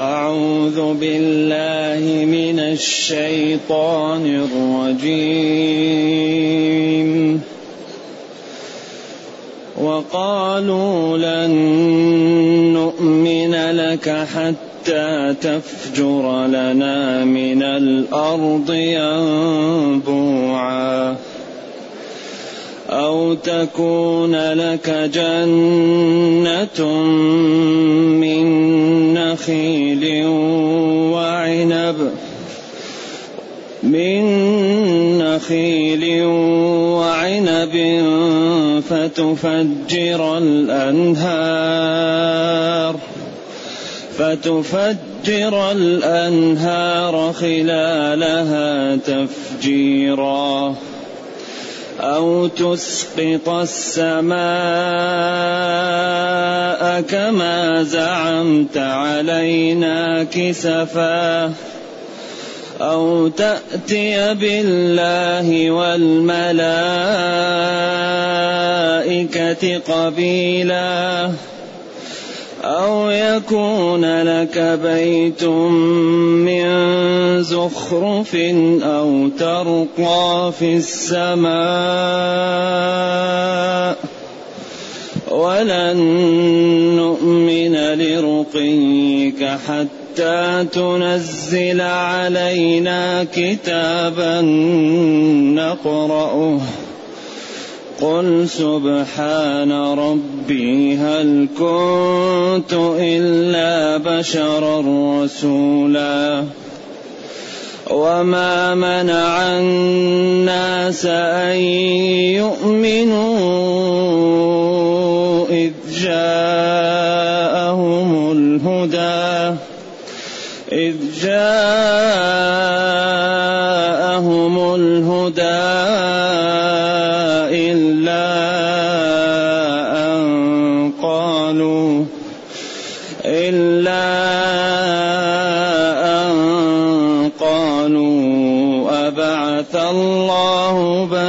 أعوذ بالله من الشيطان الرجيم. وقالوا لن نؤمن لك حتى تفجر لنا من الأرض ينبوعا. أو تكون لك جنة من نخيل وعنب. من نخيل وعنب فتفجر الأنهار. فتفجر الأنهار خلالها تفجيرا. أو تسقط السماء كما زعمت علينا كسفا أو تأتي بالله والملائكة قبيلاً أو يكون لك بيت من زخرف أو ترقى في السماء ولن نؤمن لرقيك حتى تنزل علينا كتابا نقرأه. قل سبحان ربي هل كنت إلا بشرا رسولا. وما منع الناس أن يؤمنوا إذ جاءهم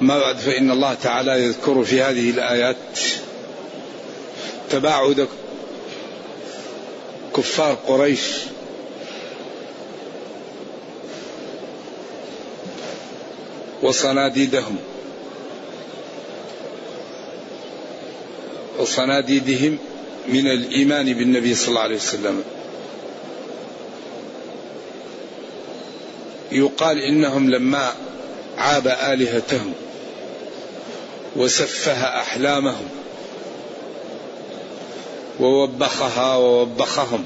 ما بعد فإن الله تعالى يذكر في هذه الآيات تباعد كفار قريش وصناديدهم وصناديدهم من الإيمان بالنبي صلى الله عليه وسلم. يقال إنهم لما عاب آلهتهم. وسفه احلامهم ووبخها ووبخهم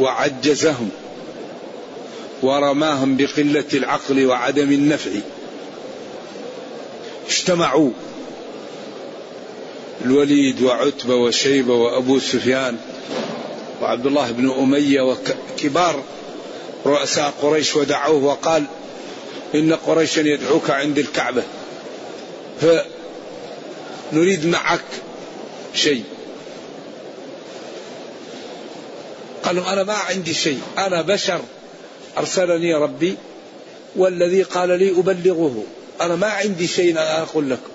وعجزهم ورماهم بقلة العقل وعدم النفع. اجتمعوا الوليد وعتبة وشيبة وأبو سفيان وعبد الله بن أمية وكبار رؤساء قريش ودعوه وقال إن قريشا يدعوك عند الكعبة. فنريد معك شيء. قالوا أنا ما عندي شيء أنا بشر. أرسلني ربي والذي قال لي أبلغه. أنا ما عندي شيء أقول لكم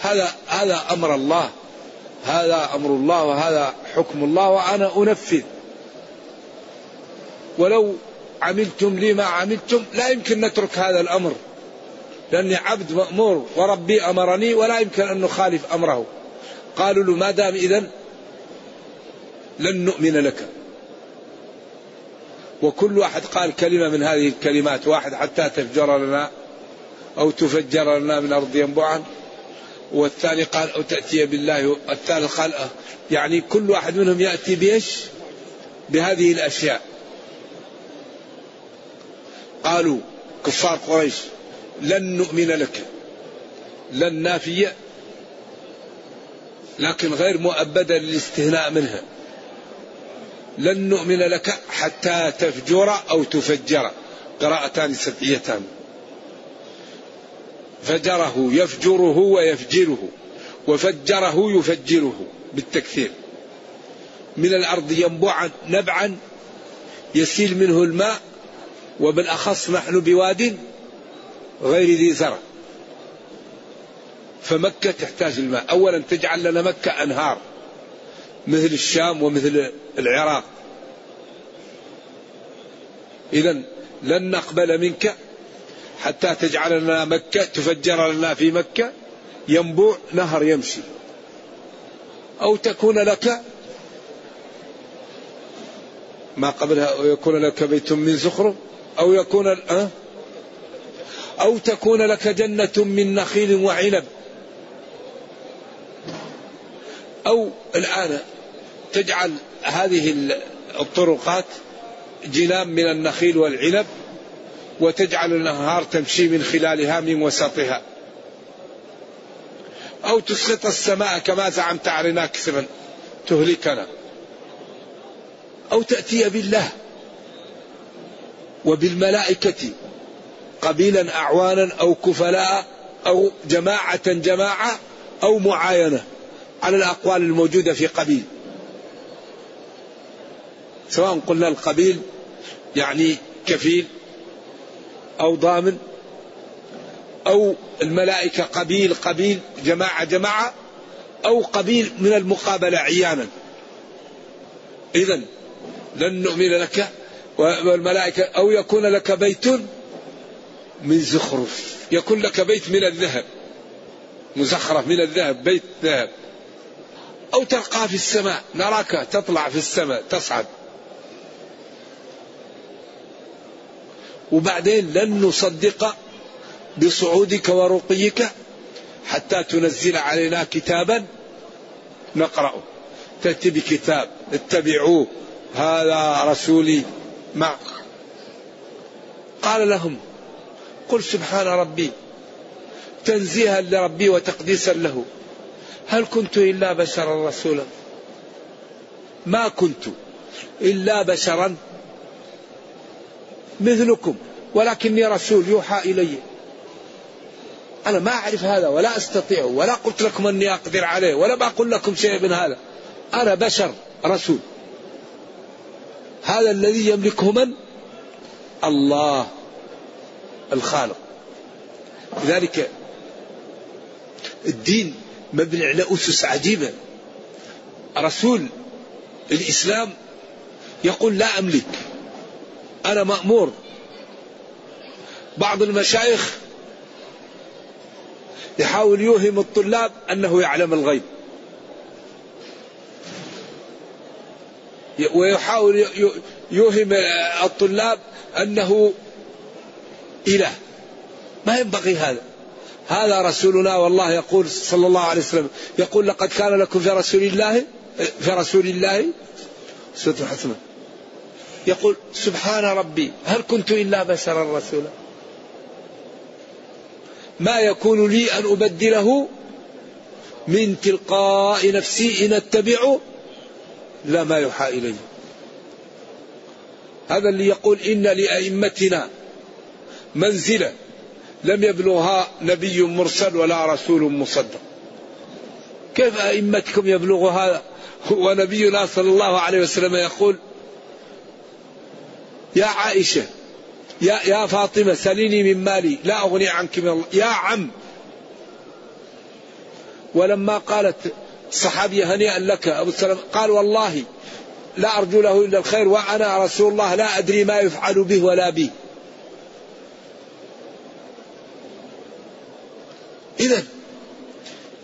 هذا هذا أمر الله. هذا أمر الله وهذا حكم الله وأنا أنفذ. ولو عملتم لي ما عملتم لا يمكن نترك هذا الأمر. لأني عبد مأمور وربي أمرني ولا يمكن أن نخالف أمره. قالوا له ما دام إذن لن نؤمن لك. وكل واحد قال كلمة من هذه الكلمات واحد حتى تفجر لنا أو تفجر لنا من أرض ينبوعا والثاني قال أو تأتي بالله الثالث قال يعني كل واحد منهم يأتي بإيش؟ بهذه الأشياء. قالوا كفار قريش لن نؤمن لك. لن نافية لكن غير مؤبدة للاستهناء منها. لن نؤمن لك حتى تفجر أو تفجر. قراءتان سبعيتان. فجره يفجره ويفجره. وفجره يفجره بالتكثير. من الأرض ينبوعا نبعا. يسيل منه الماء. وبالأخص نحن بواد غير ذي زرع. فمكة تحتاج الماء. أولا تجعل لنا مكة أنهار مثل الشام ومثل العراق. إذا لن نقبل منك حتى تجعل لنا مكة تفجر لنا في مكة. ينبوع نهر يمشي. أو تكون لك ما قبلها أو يكون لك بيت من زخرف أو يكون أه؟ أو تكون لك جنة من نخيل وعنب. أو الآن تجعل هذه الطرقات جنان من النخيل والعنب وتجعل الأنهار تمشي من خلالها من وسطها. أو تسقط السماء كما زعمت علينا كسرا تهلكنا. أو تأتي بالله وبالملائكة قبيلا أعوانا أو كفلاء أو جماعة جماعة أو معاينة على الأقوال الموجودة في قبيل. سواء قلنا القبيل يعني كفيل أو ضامن أو الملائكة قبيل قبيل جماعة جماعة أو قبيل من المقابلة عيانا. إذا لن نؤمن لك والملائكة أو يكون لك بيت من زخرف. يكون لك بيت من الذهب. مزخرف من الذهب بيت ذهب. أو تلقى في السماء. نراك تطلع في السماء تصعد. وبعدين لن نصدق بصعودك ورقيك حتى تنزل علينا كتابا نقرأه. تأتي بكتاب. اتبعوه. هذا رسولي مع قال لهم قل سبحان ربي تنزيها لربي وتقديسا له. هل كنت إلا بشرا رسولا؟ ما كنت إلا بشرا مثلكم ولكني رسول يوحى إلي. أنا ما أعرف هذا ولا أستطيع ولا قلت لكم أني أقدر عليه ولا بقول لكم شيء من هذا. أنا بشر رسول. هذا الذي يملكه من؟ الله. الخالق. لذلك الدين مبني على أسس عجيبة. رسول الإسلام يقول لا أملك أنا مأمور. بعض المشايخ يحاول يوهم الطلاب أنه يعلم الغيب. ويحاول يوهم الطلاب أنه إله. ما ينبغي هذا. هذا رسولنا والله يقول صلى الله عليه وسلم يقول لقد كان لكم في رسول الله في رسول الله سورة الحسنة. يقول سبحان ربي هل كنت إلا بشرا رسولا؟ ما يكون لي أن أبدله من تلقاء نفسي إن أتبع لا ما يوحى إلي. هذا اللي يقول إن لأئمتنا منزلة. لم يبلغها نبي مرسل ولا رسول مصدق. كيف أئمتكم يبلغ هذا ونبينا صلى الله عليه وسلم يقول يا عائشة يا يا فاطمة سليني من مالي لا أغني عنك من الله. يا عم. ولما قالت الصحابية هنيئا لك أبو السلام قال والله لا أرجو له إلا الخير وأنا رسول الله لا أدري ما يفعل به ولا بي. إذا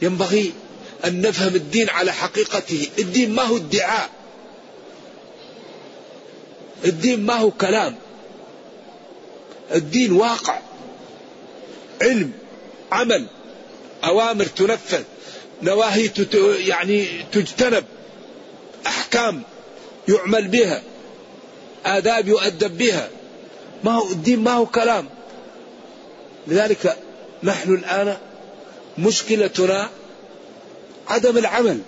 ينبغي أن نفهم الدين على حقيقته. الدين ما هو ادعاء. الدين ما هو كلام. الدين واقع. علم عمل أوامر تنفذ نواهي يعني تجتنب أحكام يعمل بها آداب يؤدب بها. ما هو الدين ما هو كلام. لذلك نحن الآن مشكلتنا عدم العمل.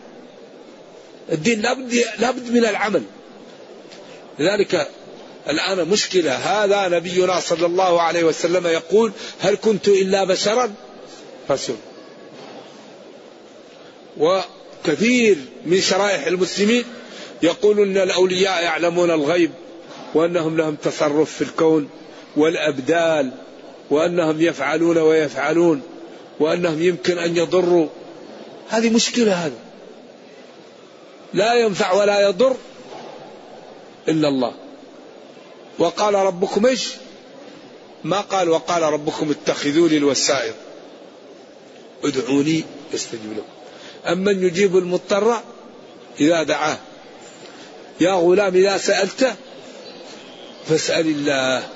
الدين لابد لابد من العمل. لذلك الآن مشكلة. هذا نبينا صلى الله عليه وسلم يقول هل كنت إلا بشرا؟ رسول وكثير من شرائح المسلمين يقول إن الأولياء يعلمون الغيب وأنهم لهم تصرف في الكون والأبدال وأنهم يفعلون ويفعلون. وأنهم يمكن أن يضروا. هذه مشكلة هذا لا ينفع ولا يضر إلا الله. وقال ربكم إيش؟ ما قال وقال ربكم اتخذوني الوسائط ادعوني استجب لكم. أمن يجيب المضطر إذا دعاه. يا غلام إذا سألت فاسأل الله.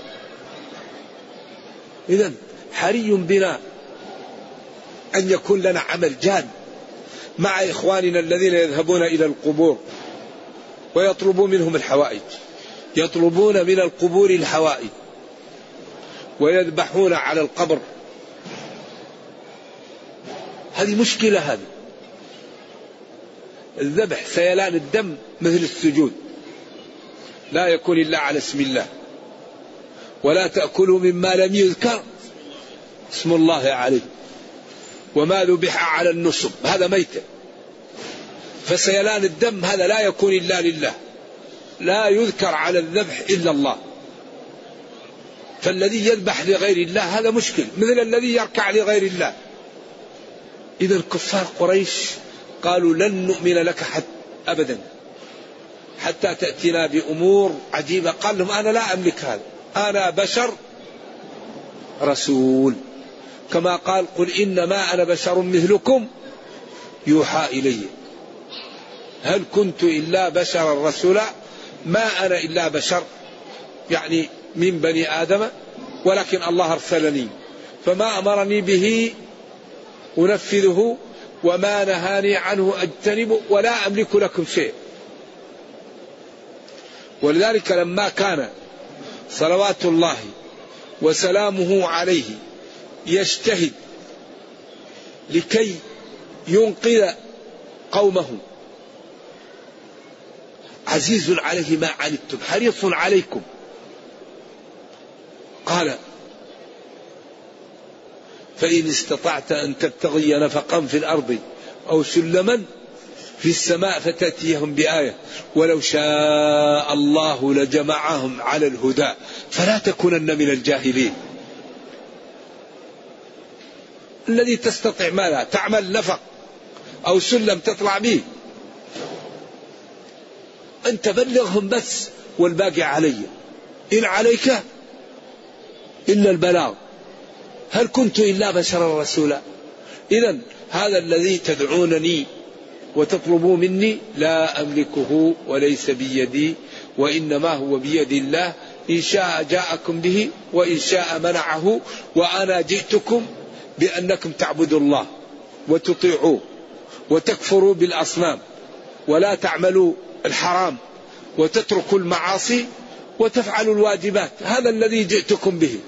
إذا حري بنا أن يكون لنا عمل جاد مع إخواننا الذين يذهبون إلى القبور ويطلبون منهم الحوائج. يطلبون من القبور الحوائج. ويذبحون على القبر. هذه مشكلة هذه. الذبح سيلان الدم مثل السجود. لا يكون إلا على اسم الله. ولا تأكلوا مما لم يذكر اسم الله عليه. وما ذبح على النصب هذا ميتة فسيلان الدم هذا لا يكون إلا لله. لا يذكر على الذبح إلا الله. فالذي يذبح لغير الله هذا مشكل. مثل الذي يركع لغير الله. إذا كفار قريش قالوا لن نؤمن لك حتى أبدا. حتى تأتينا بأمور عجيبة. قال لهم أنا لا أملك هذا. أنا بشر رسول. كما قال قل إنما أنا بشر مثلكم يوحى إلي. هل كنت إلا بشرا رسولا ما أنا إلا بشر يعني من بني آدم ولكن الله أرسلني. فما أمرني به أنفذه وما نهاني عنه أجتنب ولا أملك لكم شيء. ولذلك لما كان صلوات الله وسلامه عليه يجتهد لكي ينقذ قومه. عزيز عليه ما عنتم حريص عليكم. قال فإن استطعت أن تبتغي نفقا في الأرض أو سلما في السماء فتأتيهم بآية ولو شاء الله لجمعهم على الهدى فلا تكونن من الجاهلين. الذي تستطيع ماذا؟ تعمل نفق أو سلم تطلع به أنت بلغهم بس والباقي علي. إن عليك إلا البلاغ. هل كنت إلا بشرا رسولا؟ إذا هذا الذي تدعونني وتطلبوا مني لا أملكه وليس بيدي وإنما هو بيد الله. إن شاء جاءكم به وإن شاء منعه وأنا جئتكم بأنكم تعبدوا الله وتطيعوه وتكفروا بالأصنام ولا تعملوا الحرام وتتركوا المعاصي وتفعلوا الواجبات. هذا الذي جئتكم به.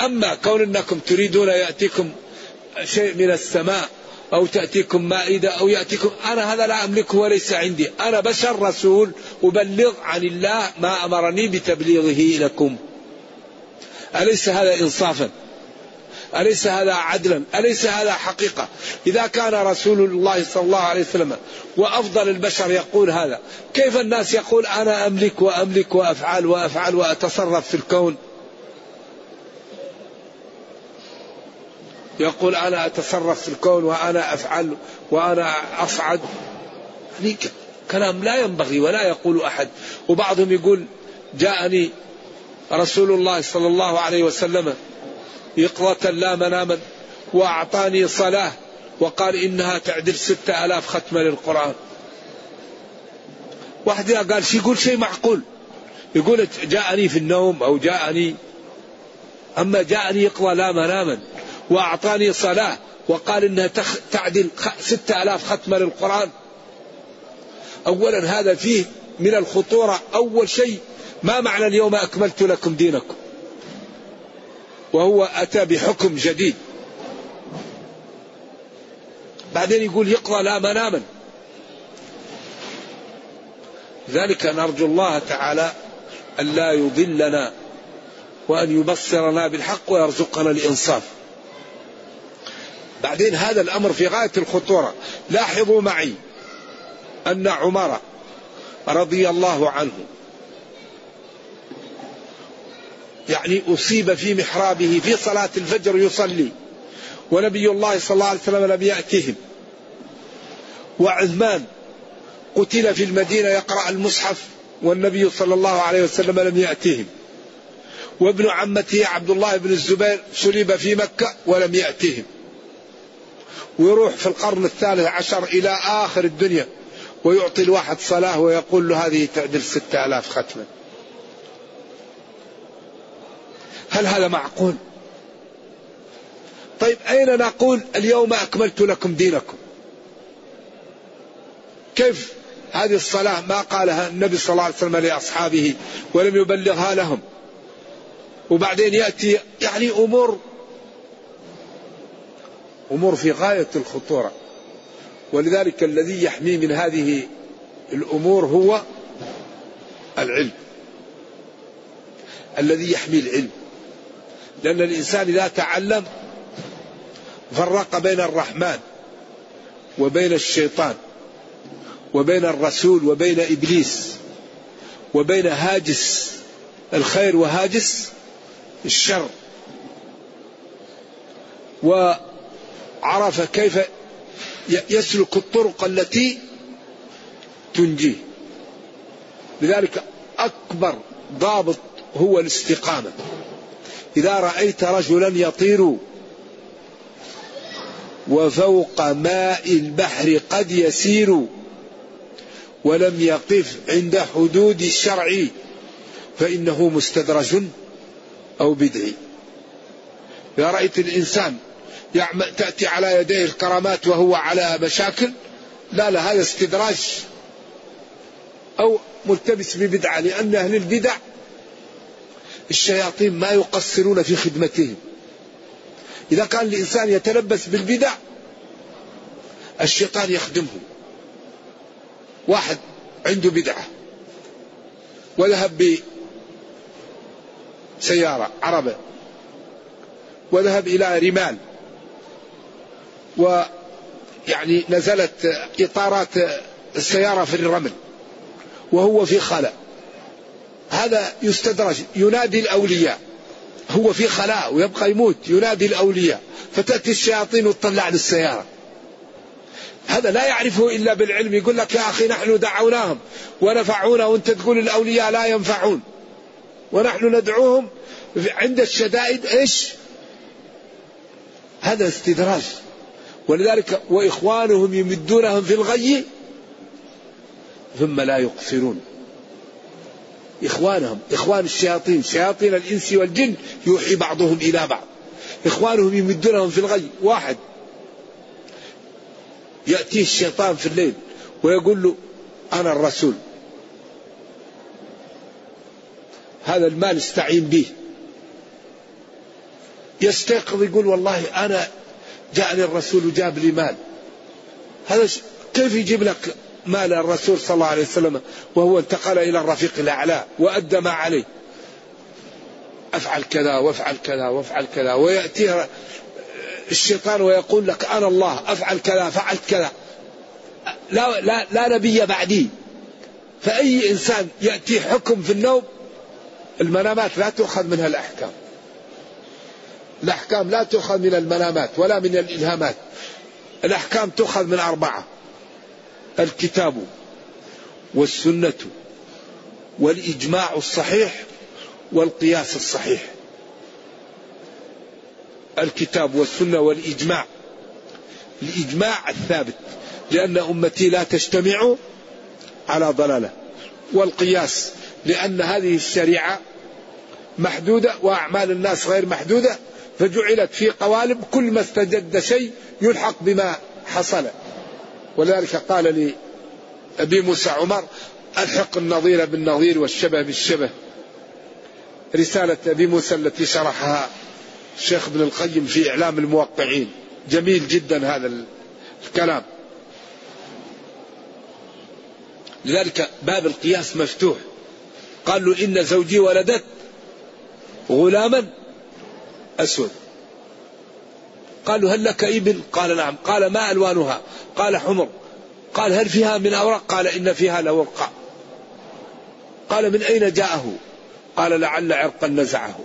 أما كون أنكم تريدون يأتيكم شيء من السماء أو تأتيكم مائدة أو يأتيكم أنا هذا لا أملكه وليس عندي. أنا بشر رسول أبلغ عن الله ما أمرني بتبليغه لكم. أليس هذا إنصافا؟ أليس هذا عدلا؟ أليس هذا حقيقة؟ إذا كان رسول الله صلى الله عليه وسلم وأفضل البشر يقول هذا كيف الناس يقول أنا أملك وأملك وأفعل وأفعل وأتصرف في الكون؟ يقول أنا أتصرف في الكون وأنا أفعل وأنا أصعد. يعني كلام لا ينبغي ولا يقول أحد. وبعضهم يقول جاءني رسول الله صلى الله عليه وسلم يقظة لا مناما وأعطاني صلاة وقال إنها تعدل ستة ألاف ختمة للقرآن. واحد قال شي يقول؟ شيء معقول. يقول جاءني في النوم أو جاءني. أما جاءني يقظة لا مناما وأعطاني صلاة وقال إنها تعدل ستة ألاف ختمة للقرآن. أولا هذا فيه من الخطورة أول شيء ما معنى اليوم أكملت لكم دينكم؟ وهو أتى بحكم جديد. بعدين يقول يقضى لا مناما. ذلك نرجو الله تعالى أن لا يضلنا وأن يبصرنا بالحق ويرزقنا الإنصاف. بعدين هذا الأمر في غاية الخطورة. لاحظوا معي أن عمر رضي الله عنه يعني أصيب في محرابه في صلاة الفجر يصلي. ونبي الله صلى الله عليه وسلم لم يأتهم. وعثمان قتل في المدينة يقرأ المصحف والنبي صلى الله عليه وسلم لم يأتهم. وابن عمته عبد الله بن الزبير صلب في مكة ولم يأتهم. ويروح في القرن الثالث عشر إلى آخر الدنيا ويعطي الواحد صلاة ويقول له هذه تعدل ستة آلاف ختمة هل هذا معقول؟ طيب أين نقول اليوم أكملت لكم دينكم؟ كيف هذه الصلاة ما قالها النبي صلى الله عليه وسلم لأصحابه ولم يبلغها لهم؟ وبعدين يأتي يعني أمور أمور في غاية الخطورة. ولذلك الذي يحمي من هذه الأمور هو العلم. الذي يحمي العلم. لأن الإنسان إذا تعلم فرق بين الرحمن وبين الشيطان وبين الرسول وبين إبليس وبين هاجس الخير وهاجس الشر. وعرف كيف يسلك الطرق التي تنجيه. لذلك أكبر ضابط هو الاستقامة. إذا رأيت رجلا يطير وفوق ماء البحر قد يسير ولم يقف عند حدود الشرع فإنه مستدرج أو بدعي. إذا رأيت الإنسان تأتي على يديه الكرامات وهو على مشاكل لا لا هذا استدراج أو ملتبس ببدعة لأن أهل البدع الشياطين ما يقصرون في خدمتهم. إذا كان الإنسان يتلبس بالبدع الشيطان يخدمه. واحد عنده بدعة وذهب بسيارة عربة وذهب إلى رمال ويعني نزلت إطارات السيارة في الرمل وهو في خلاء. هذا يستدرج ينادي الأولياء. هو في خلاء ويبقى يموت ينادي الأولياء. فتأتي الشياطين وتطلع للسيارة هذا لا يعرفه إلا بالعلم. يقول لك يا أخي نحن دعوناهم. ونفعونا. وأنت تقول الأولياء لا ينفعون. ونحن ندعوهم عند الشدائد إيش؟ هذا استدراج. ولذلك وإخوانهم يمدونهم في الغي ثم لا يقصرون. إخوانهم إخوان الشياطين شياطين الإنس والجن يوحي بعضهم إلى بعض. إخوانهم يمدونهم في الغي واحد. يأتيه الشيطان في الليل ويقول له أنا الرسول. هذا المال استعين به. يستيقظ يقول والله أنا جاءني الرسول وجاب لي مال. هذا كيف يجيب لك مال الرسول صلى الله عليه وسلم وهو انتقل إلى الرفيق الأعلى وأدى ما عليه. أفعل كذا وافعل كذا وافعل كذا. ويأتيه الشيطان ويقول لك أنا الله أفعل كذا فعلت كذا. لا, لا, لا نبي بعدي. فأي إنسان يأتي حكم في النوم المنامات لا تؤخذ منها الأحكام. الأحكام لا تؤخذ من المنامات ولا من الإلهامات. الأحكام تؤخذ من أربعة. الكتاب والسنة والإجماع الصحيح والقياس الصحيح. الكتاب والسنة والإجماع. الإجماع الثابت لأن أمتي لا تجتمع على ضلالة. والقياس لأن هذه الشريعة محدودة وأعمال الناس غير محدودة فجعلت في قوالب كل ما استجد شيء يلحق بما حصل. ولذلك قال لي أبي موسى عمر ألحق النظير بالنظير والشبه بالشبه. رسالة أبي موسى التي شرحها الشيخ ابن القيم في إعلام الموقعين. جميل جدا هذا الكلام. لذلك باب القياس مفتوح. قال له إن زوجي ولدت غلاما أسود. قال له هل لك إبل؟ قال نعم. قال ما ألوانها؟ قال حمر. قال هل فيها من أوراق؟ قال إن فيها لورقا قال من أين جاءه؟ قال لعل عرقا نزعه.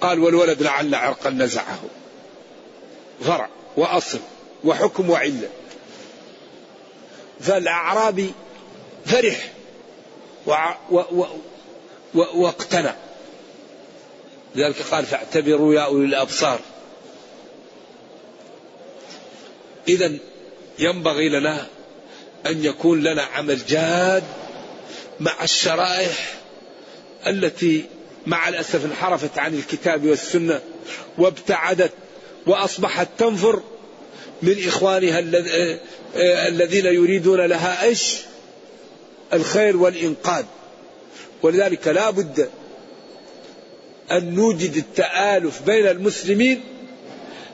قال والولد لعل عرقا نزعه. فرع وأصل وحكم وعلة. فالأعرابي فرح واقتنع. لذلك قال فاعتبروا يا أولي الأبصار. إذا ينبغي لنا أن يكون لنا عمل جاد مع الشرائح التي مع الأسف انحرفت عن الكتاب والسنة وابتعدت وأصبحت تنفر من إخوانها الذين يريدون لها إيش؟ الخير والإنقاذ. ولذلك لا بد أن نوجد التآلف بين المسلمين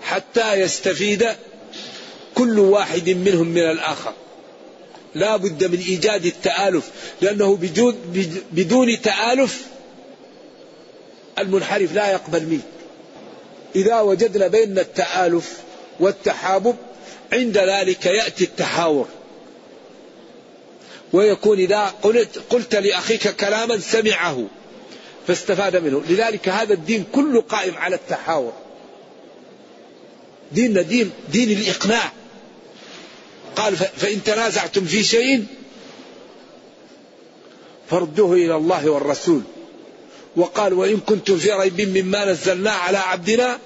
حتى يستفيد كل واحد منهم من الآخر. لا بد من إيجاد التآلف لأنه بدون, بدون تآلف المنحرف لا يقبل منه إذا وجدنا بين التآلف والتحابب عند ذلك يأتي التحاور. ويكون إذا قلت, قلت لأخيك كلاما سمعه فاستفاد منه. لذلك هذا الدين كله قائم على التحاور. ديننا دين دين الإقناع. قال فإن تنازعتم في شيء فردوه إلى الله والرسول. وقال وإن كنتم في ريب مما نزلنا على عبدنا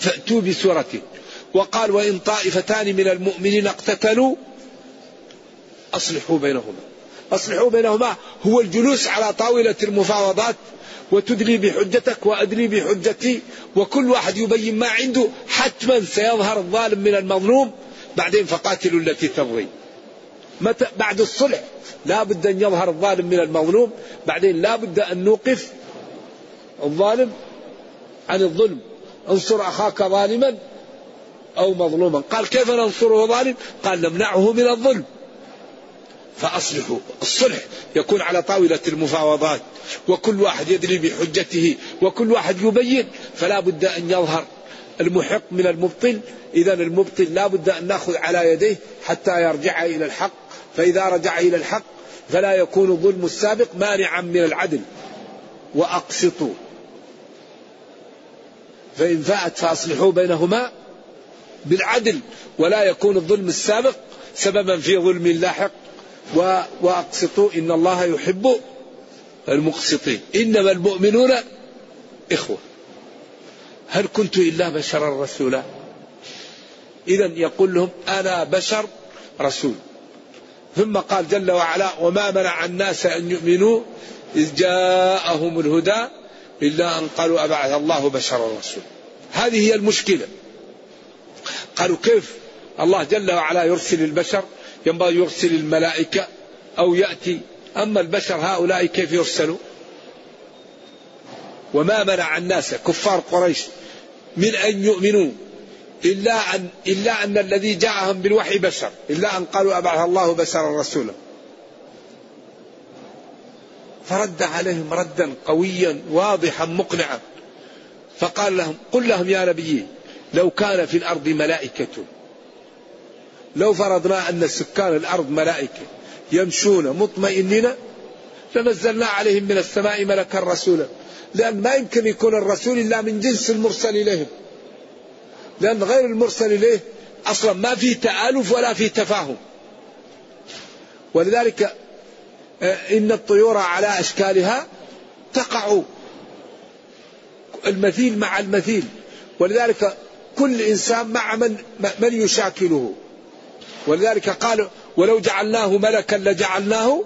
فأتوا بسورة وقال وإن طائفتان من المؤمنين اقتتلوا أصلحوا بينهما. أصلحوا بينهما هو الجلوس على طاولة المفاوضات وتدلي بحجتك وأدلي بحجتي وكل واحد يبين ما عنده حتما سيظهر الظالم من المظلوم. بعدين فقاتلوا التي تبغي متى؟ بعد الصلح. لا بد أن يظهر الظالم من المظلوم. بعدين لا بد أن نوقف الظالم عن الظلم. انصر أخاك ظالما أو مظلوما. قال كيف ننصره ظالم؟ قال نمنعه من الظلم. فأصلحوا. الصلح يكون على طاولة المفاوضات. وكل واحد يدري بحجته. وكل واحد يبين. فلا بد أن يظهر المحق من المبطل. إذا المبطل لا بد أن نأخذ على يديه حتى يرجع إلى الحق. فإذا رجع إلى الحق فلا يكون ظلم السابق مانعا من العدل. وأقسطوا. فإن فاءت فأصلحوا بينهما بالعدل. ولا يكون الظلم السابق سببا في ظلم لاحق. وأقسطوا. إن الله يحب المقسطين. إنما المؤمنون إخوة. هل كنت إلا بشرا رسولا إذا يقول لهم أنا بشر رسول. ثم قال جل وعلا وما منع الناس أن يؤمنوا إذ جاءهم الهدى إلا أن قالوا أبعث الله بشرا رسولا هذه هي المشكلة. قالوا كيف؟ الله جل وعلا يرسل البشر ينبغي يرسل الملائكة أو يأتي. أما البشر هؤلاء كيف يرسلوا؟ وما منع الناس كفار قريش من أن يؤمنوا إلا أن إلا أن الذي جاءهم بالوحي بشر إلا أن قالوا أبعث الله بشرا رسولا. فرد عليهم ردا قويا واضحا مقنعا. فقال لهم قل لهم يا نبي لو كان في الأرض ملائكة. لو فرضنا أن سكان الأرض ملائكة يمشون مطمئنين لنزلنا عليهم من السماء ملكا رسولا. لأن ما يمكن يكون الرسول إلا من جنس المرسل إليهم. لأن غير المرسل إليه أصلا ما في تآلف ولا في تفاهم. ولذلك آه، إن الطيور على أشكالها تقع المثيل مع المثيل. ولذلك كل إنسان مع من, من يشاكله. ولذلك قال ولو جعلناه ملكا لجعلناه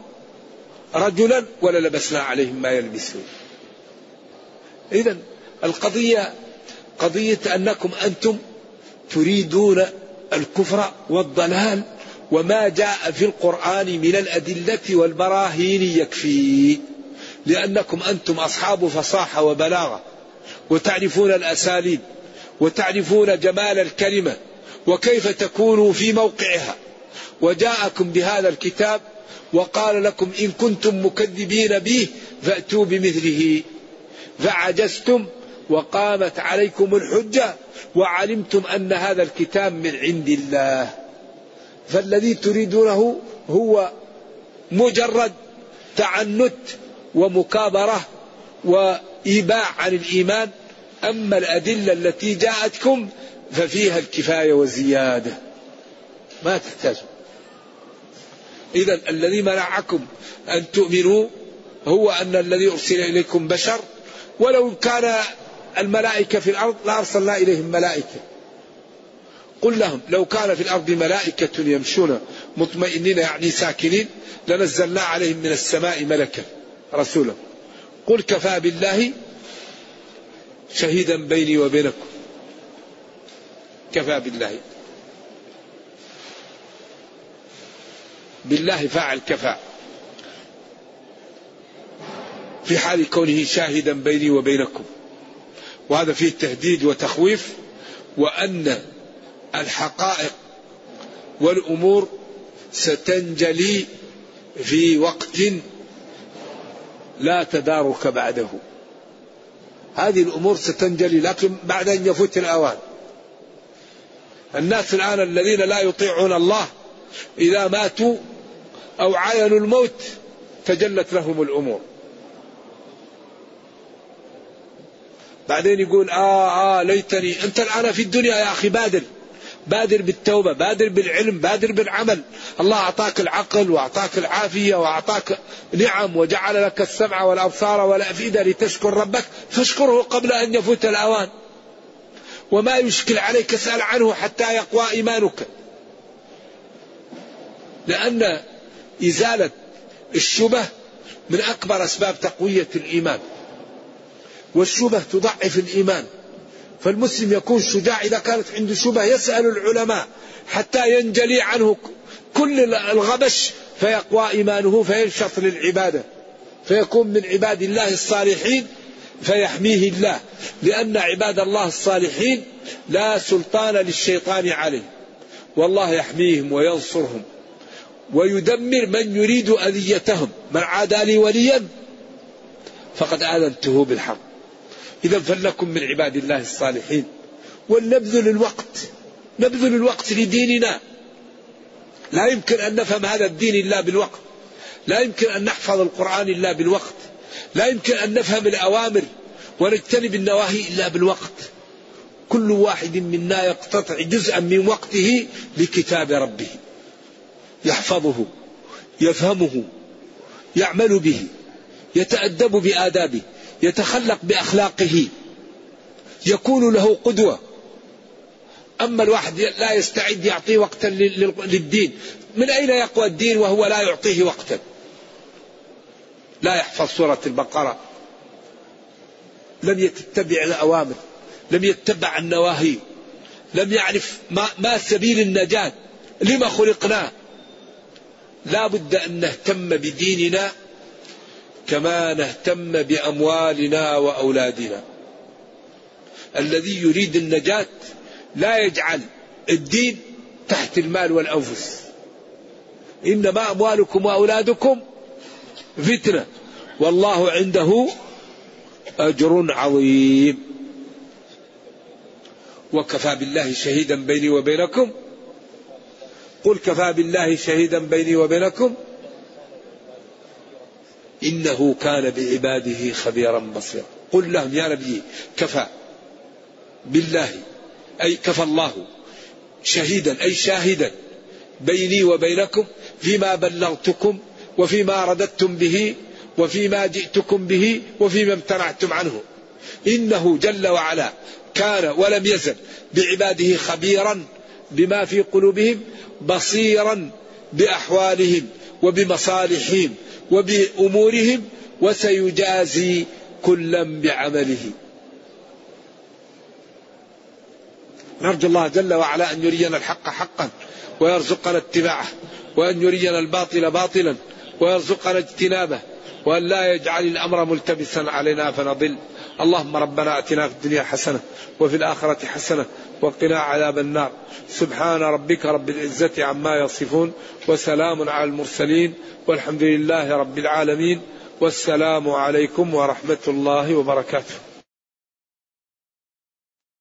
رجلا وللبسنا عليهم ما يلبسون. إذا القضية قضية أنكم أنتم تريدون الكفر والضلال وما جاء في القرآن من الأدلة والبراهين يكفي لأنكم أنتم أصحاب فصاحة وبلاغة وتعرفون الأساليب وتعرفون جمال الكلمة وكيف تكونوا في موقعها وجاءكم بهذا الكتاب وقال لكم إن كنتم مكذبين به فأتوا بمثله فعجزتم وقامت عليكم الحجة وعلمتم أن هذا الكتاب من عند الله. فالذي تريدونه هو مجرد تعنت ومكابرة وإيباع عن الإيمان. أما الأدلة التي جاءتكم ففيها الكفاية والزيادة. ما تحتاجون. إذا الذي منعكم أن تؤمنوا هو أن الذي أرسل إليكم بشر ولو كان الملائكة في الأرض لأرسلنا إليهم ملائكة. قل لهم لو كان في الأرض ملائكة يمشون مطمئنين يعني ساكنين لنزلنا عليهم من السماء ملكا رسولا. قل كفى بالله شهيدا بيني وبينكم. كفى بالله. بالله فاعل كفى. في حال كونه شاهدا بيني وبينكم. وهذا فيه تهديد وتخويف وأن الحقائق والأمور ستنجلي في وقت لا تدارك بعده. هذه الأمور ستنجلي لكن بعد أن يفوت الأوان. الناس الآن الذين لا يطيعون الله إذا ماتوا أو عاينوا الموت تجلت لهم الأمور. بعدين يقول آه آه ليتني أنت الآن في الدنيا يا أخي بادر. بادر بالتوبة بادر بالعلم بادر بالعمل. الله أعطاك العقل وأعطاك العافية وأعطاك نعم وجعل لك السمع والأبصار والأفئدة لتشكر ربك. فاشكره قبل أن يفوت الأوان. وما يشكل عليك اسأل عنه حتى يقوى إيمانك. لأن إزالة الشبه من أكبر أسباب تقوية الإيمان. والشبه تضعف الإيمان. فالمسلم يكون شجاع إذا كانت عنده شبه يسأل العلماء حتى ينجلي عنه كل الغبش فيقوى إيمانه فينشط للعبادة. فيكون من عباد الله الصالحين فيحميه الله. لأن عباد الله الصالحين لا سلطان للشيطان عليه. والله يحميهم وينصرهم ويدمر من يريد أذيتهم. من عادى لي وليا فقد آذنته بالحق. إذا فلنكن من عباد الله الصالحين. ولنبذل الوقت نبذل الوقت لديننا. لا يمكن أن نفهم هذا الدين إلا بالوقت. لا يمكن أن نحفظ القرآن إلا بالوقت. لا يمكن أن نفهم الأوامر ونجتنب النواهي إلا بالوقت. كل واحد منا يقتطع جزءا من وقته لكتاب ربه. يحفظه يفهمه يعمل به يتأدب بآدابه. يتخلق بأخلاقه. يكون له قدوة. أما الواحد لا يستعد يعطي وقتا للدين. من أين يقوى الدين وهو لا يعطيه وقتا؟ لا يحفظ سورة البقرة. لم يتبع الأوامر. لم يتبع النواهي. لم يعرف ما, ما سبيل النجاة. لما خلقنا؟ لا بد أن نهتم بديننا كما نهتم بأموالنا وأولادنا. الذي يريد النجاة لا يجعل الدين تحت المال والأنفس. إنما أموالكم وأولادكم فتنة. والله عنده أجر عظيم. وكفى بالله شهيدا بيني وبينكم. قل كفى بالله شهيدا بيني وبينكم. إنه كان بعباده خبيرا بصيرا. قل لهم يا نبي كفى بالله أي كفى الله شهيدا أي شاهدا بيني وبينكم فيما بلغتكم وفيما رددتم به وفيما جئتكم به وفيما امتنعتم عنه. إنه جل وعلا كان ولم يزل بعباده خبيرا بما في قلوبهم بصيرا بأحوالهم. وبمصالحهم وبأمورهم وسيجازي كلا بعمله. نرجو الله جل وعلا أن يرينا الحق حقا ويرزقنا اتباعه وأن يرينا الباطل باطلا ويرزقنا اجتنابه وأن لا يجعل الأمر ملتبسا علينا فنضل. اللهم ربنا أتنا في الدنيا حسنة وفي الآخرة حسنة وقنا عذاب النار. سبحان ربك رب العزة عما يصفون وسلام على المرسلين والحمد لله رب العالمين والسلام عليكم ورحمة الله وبركاته.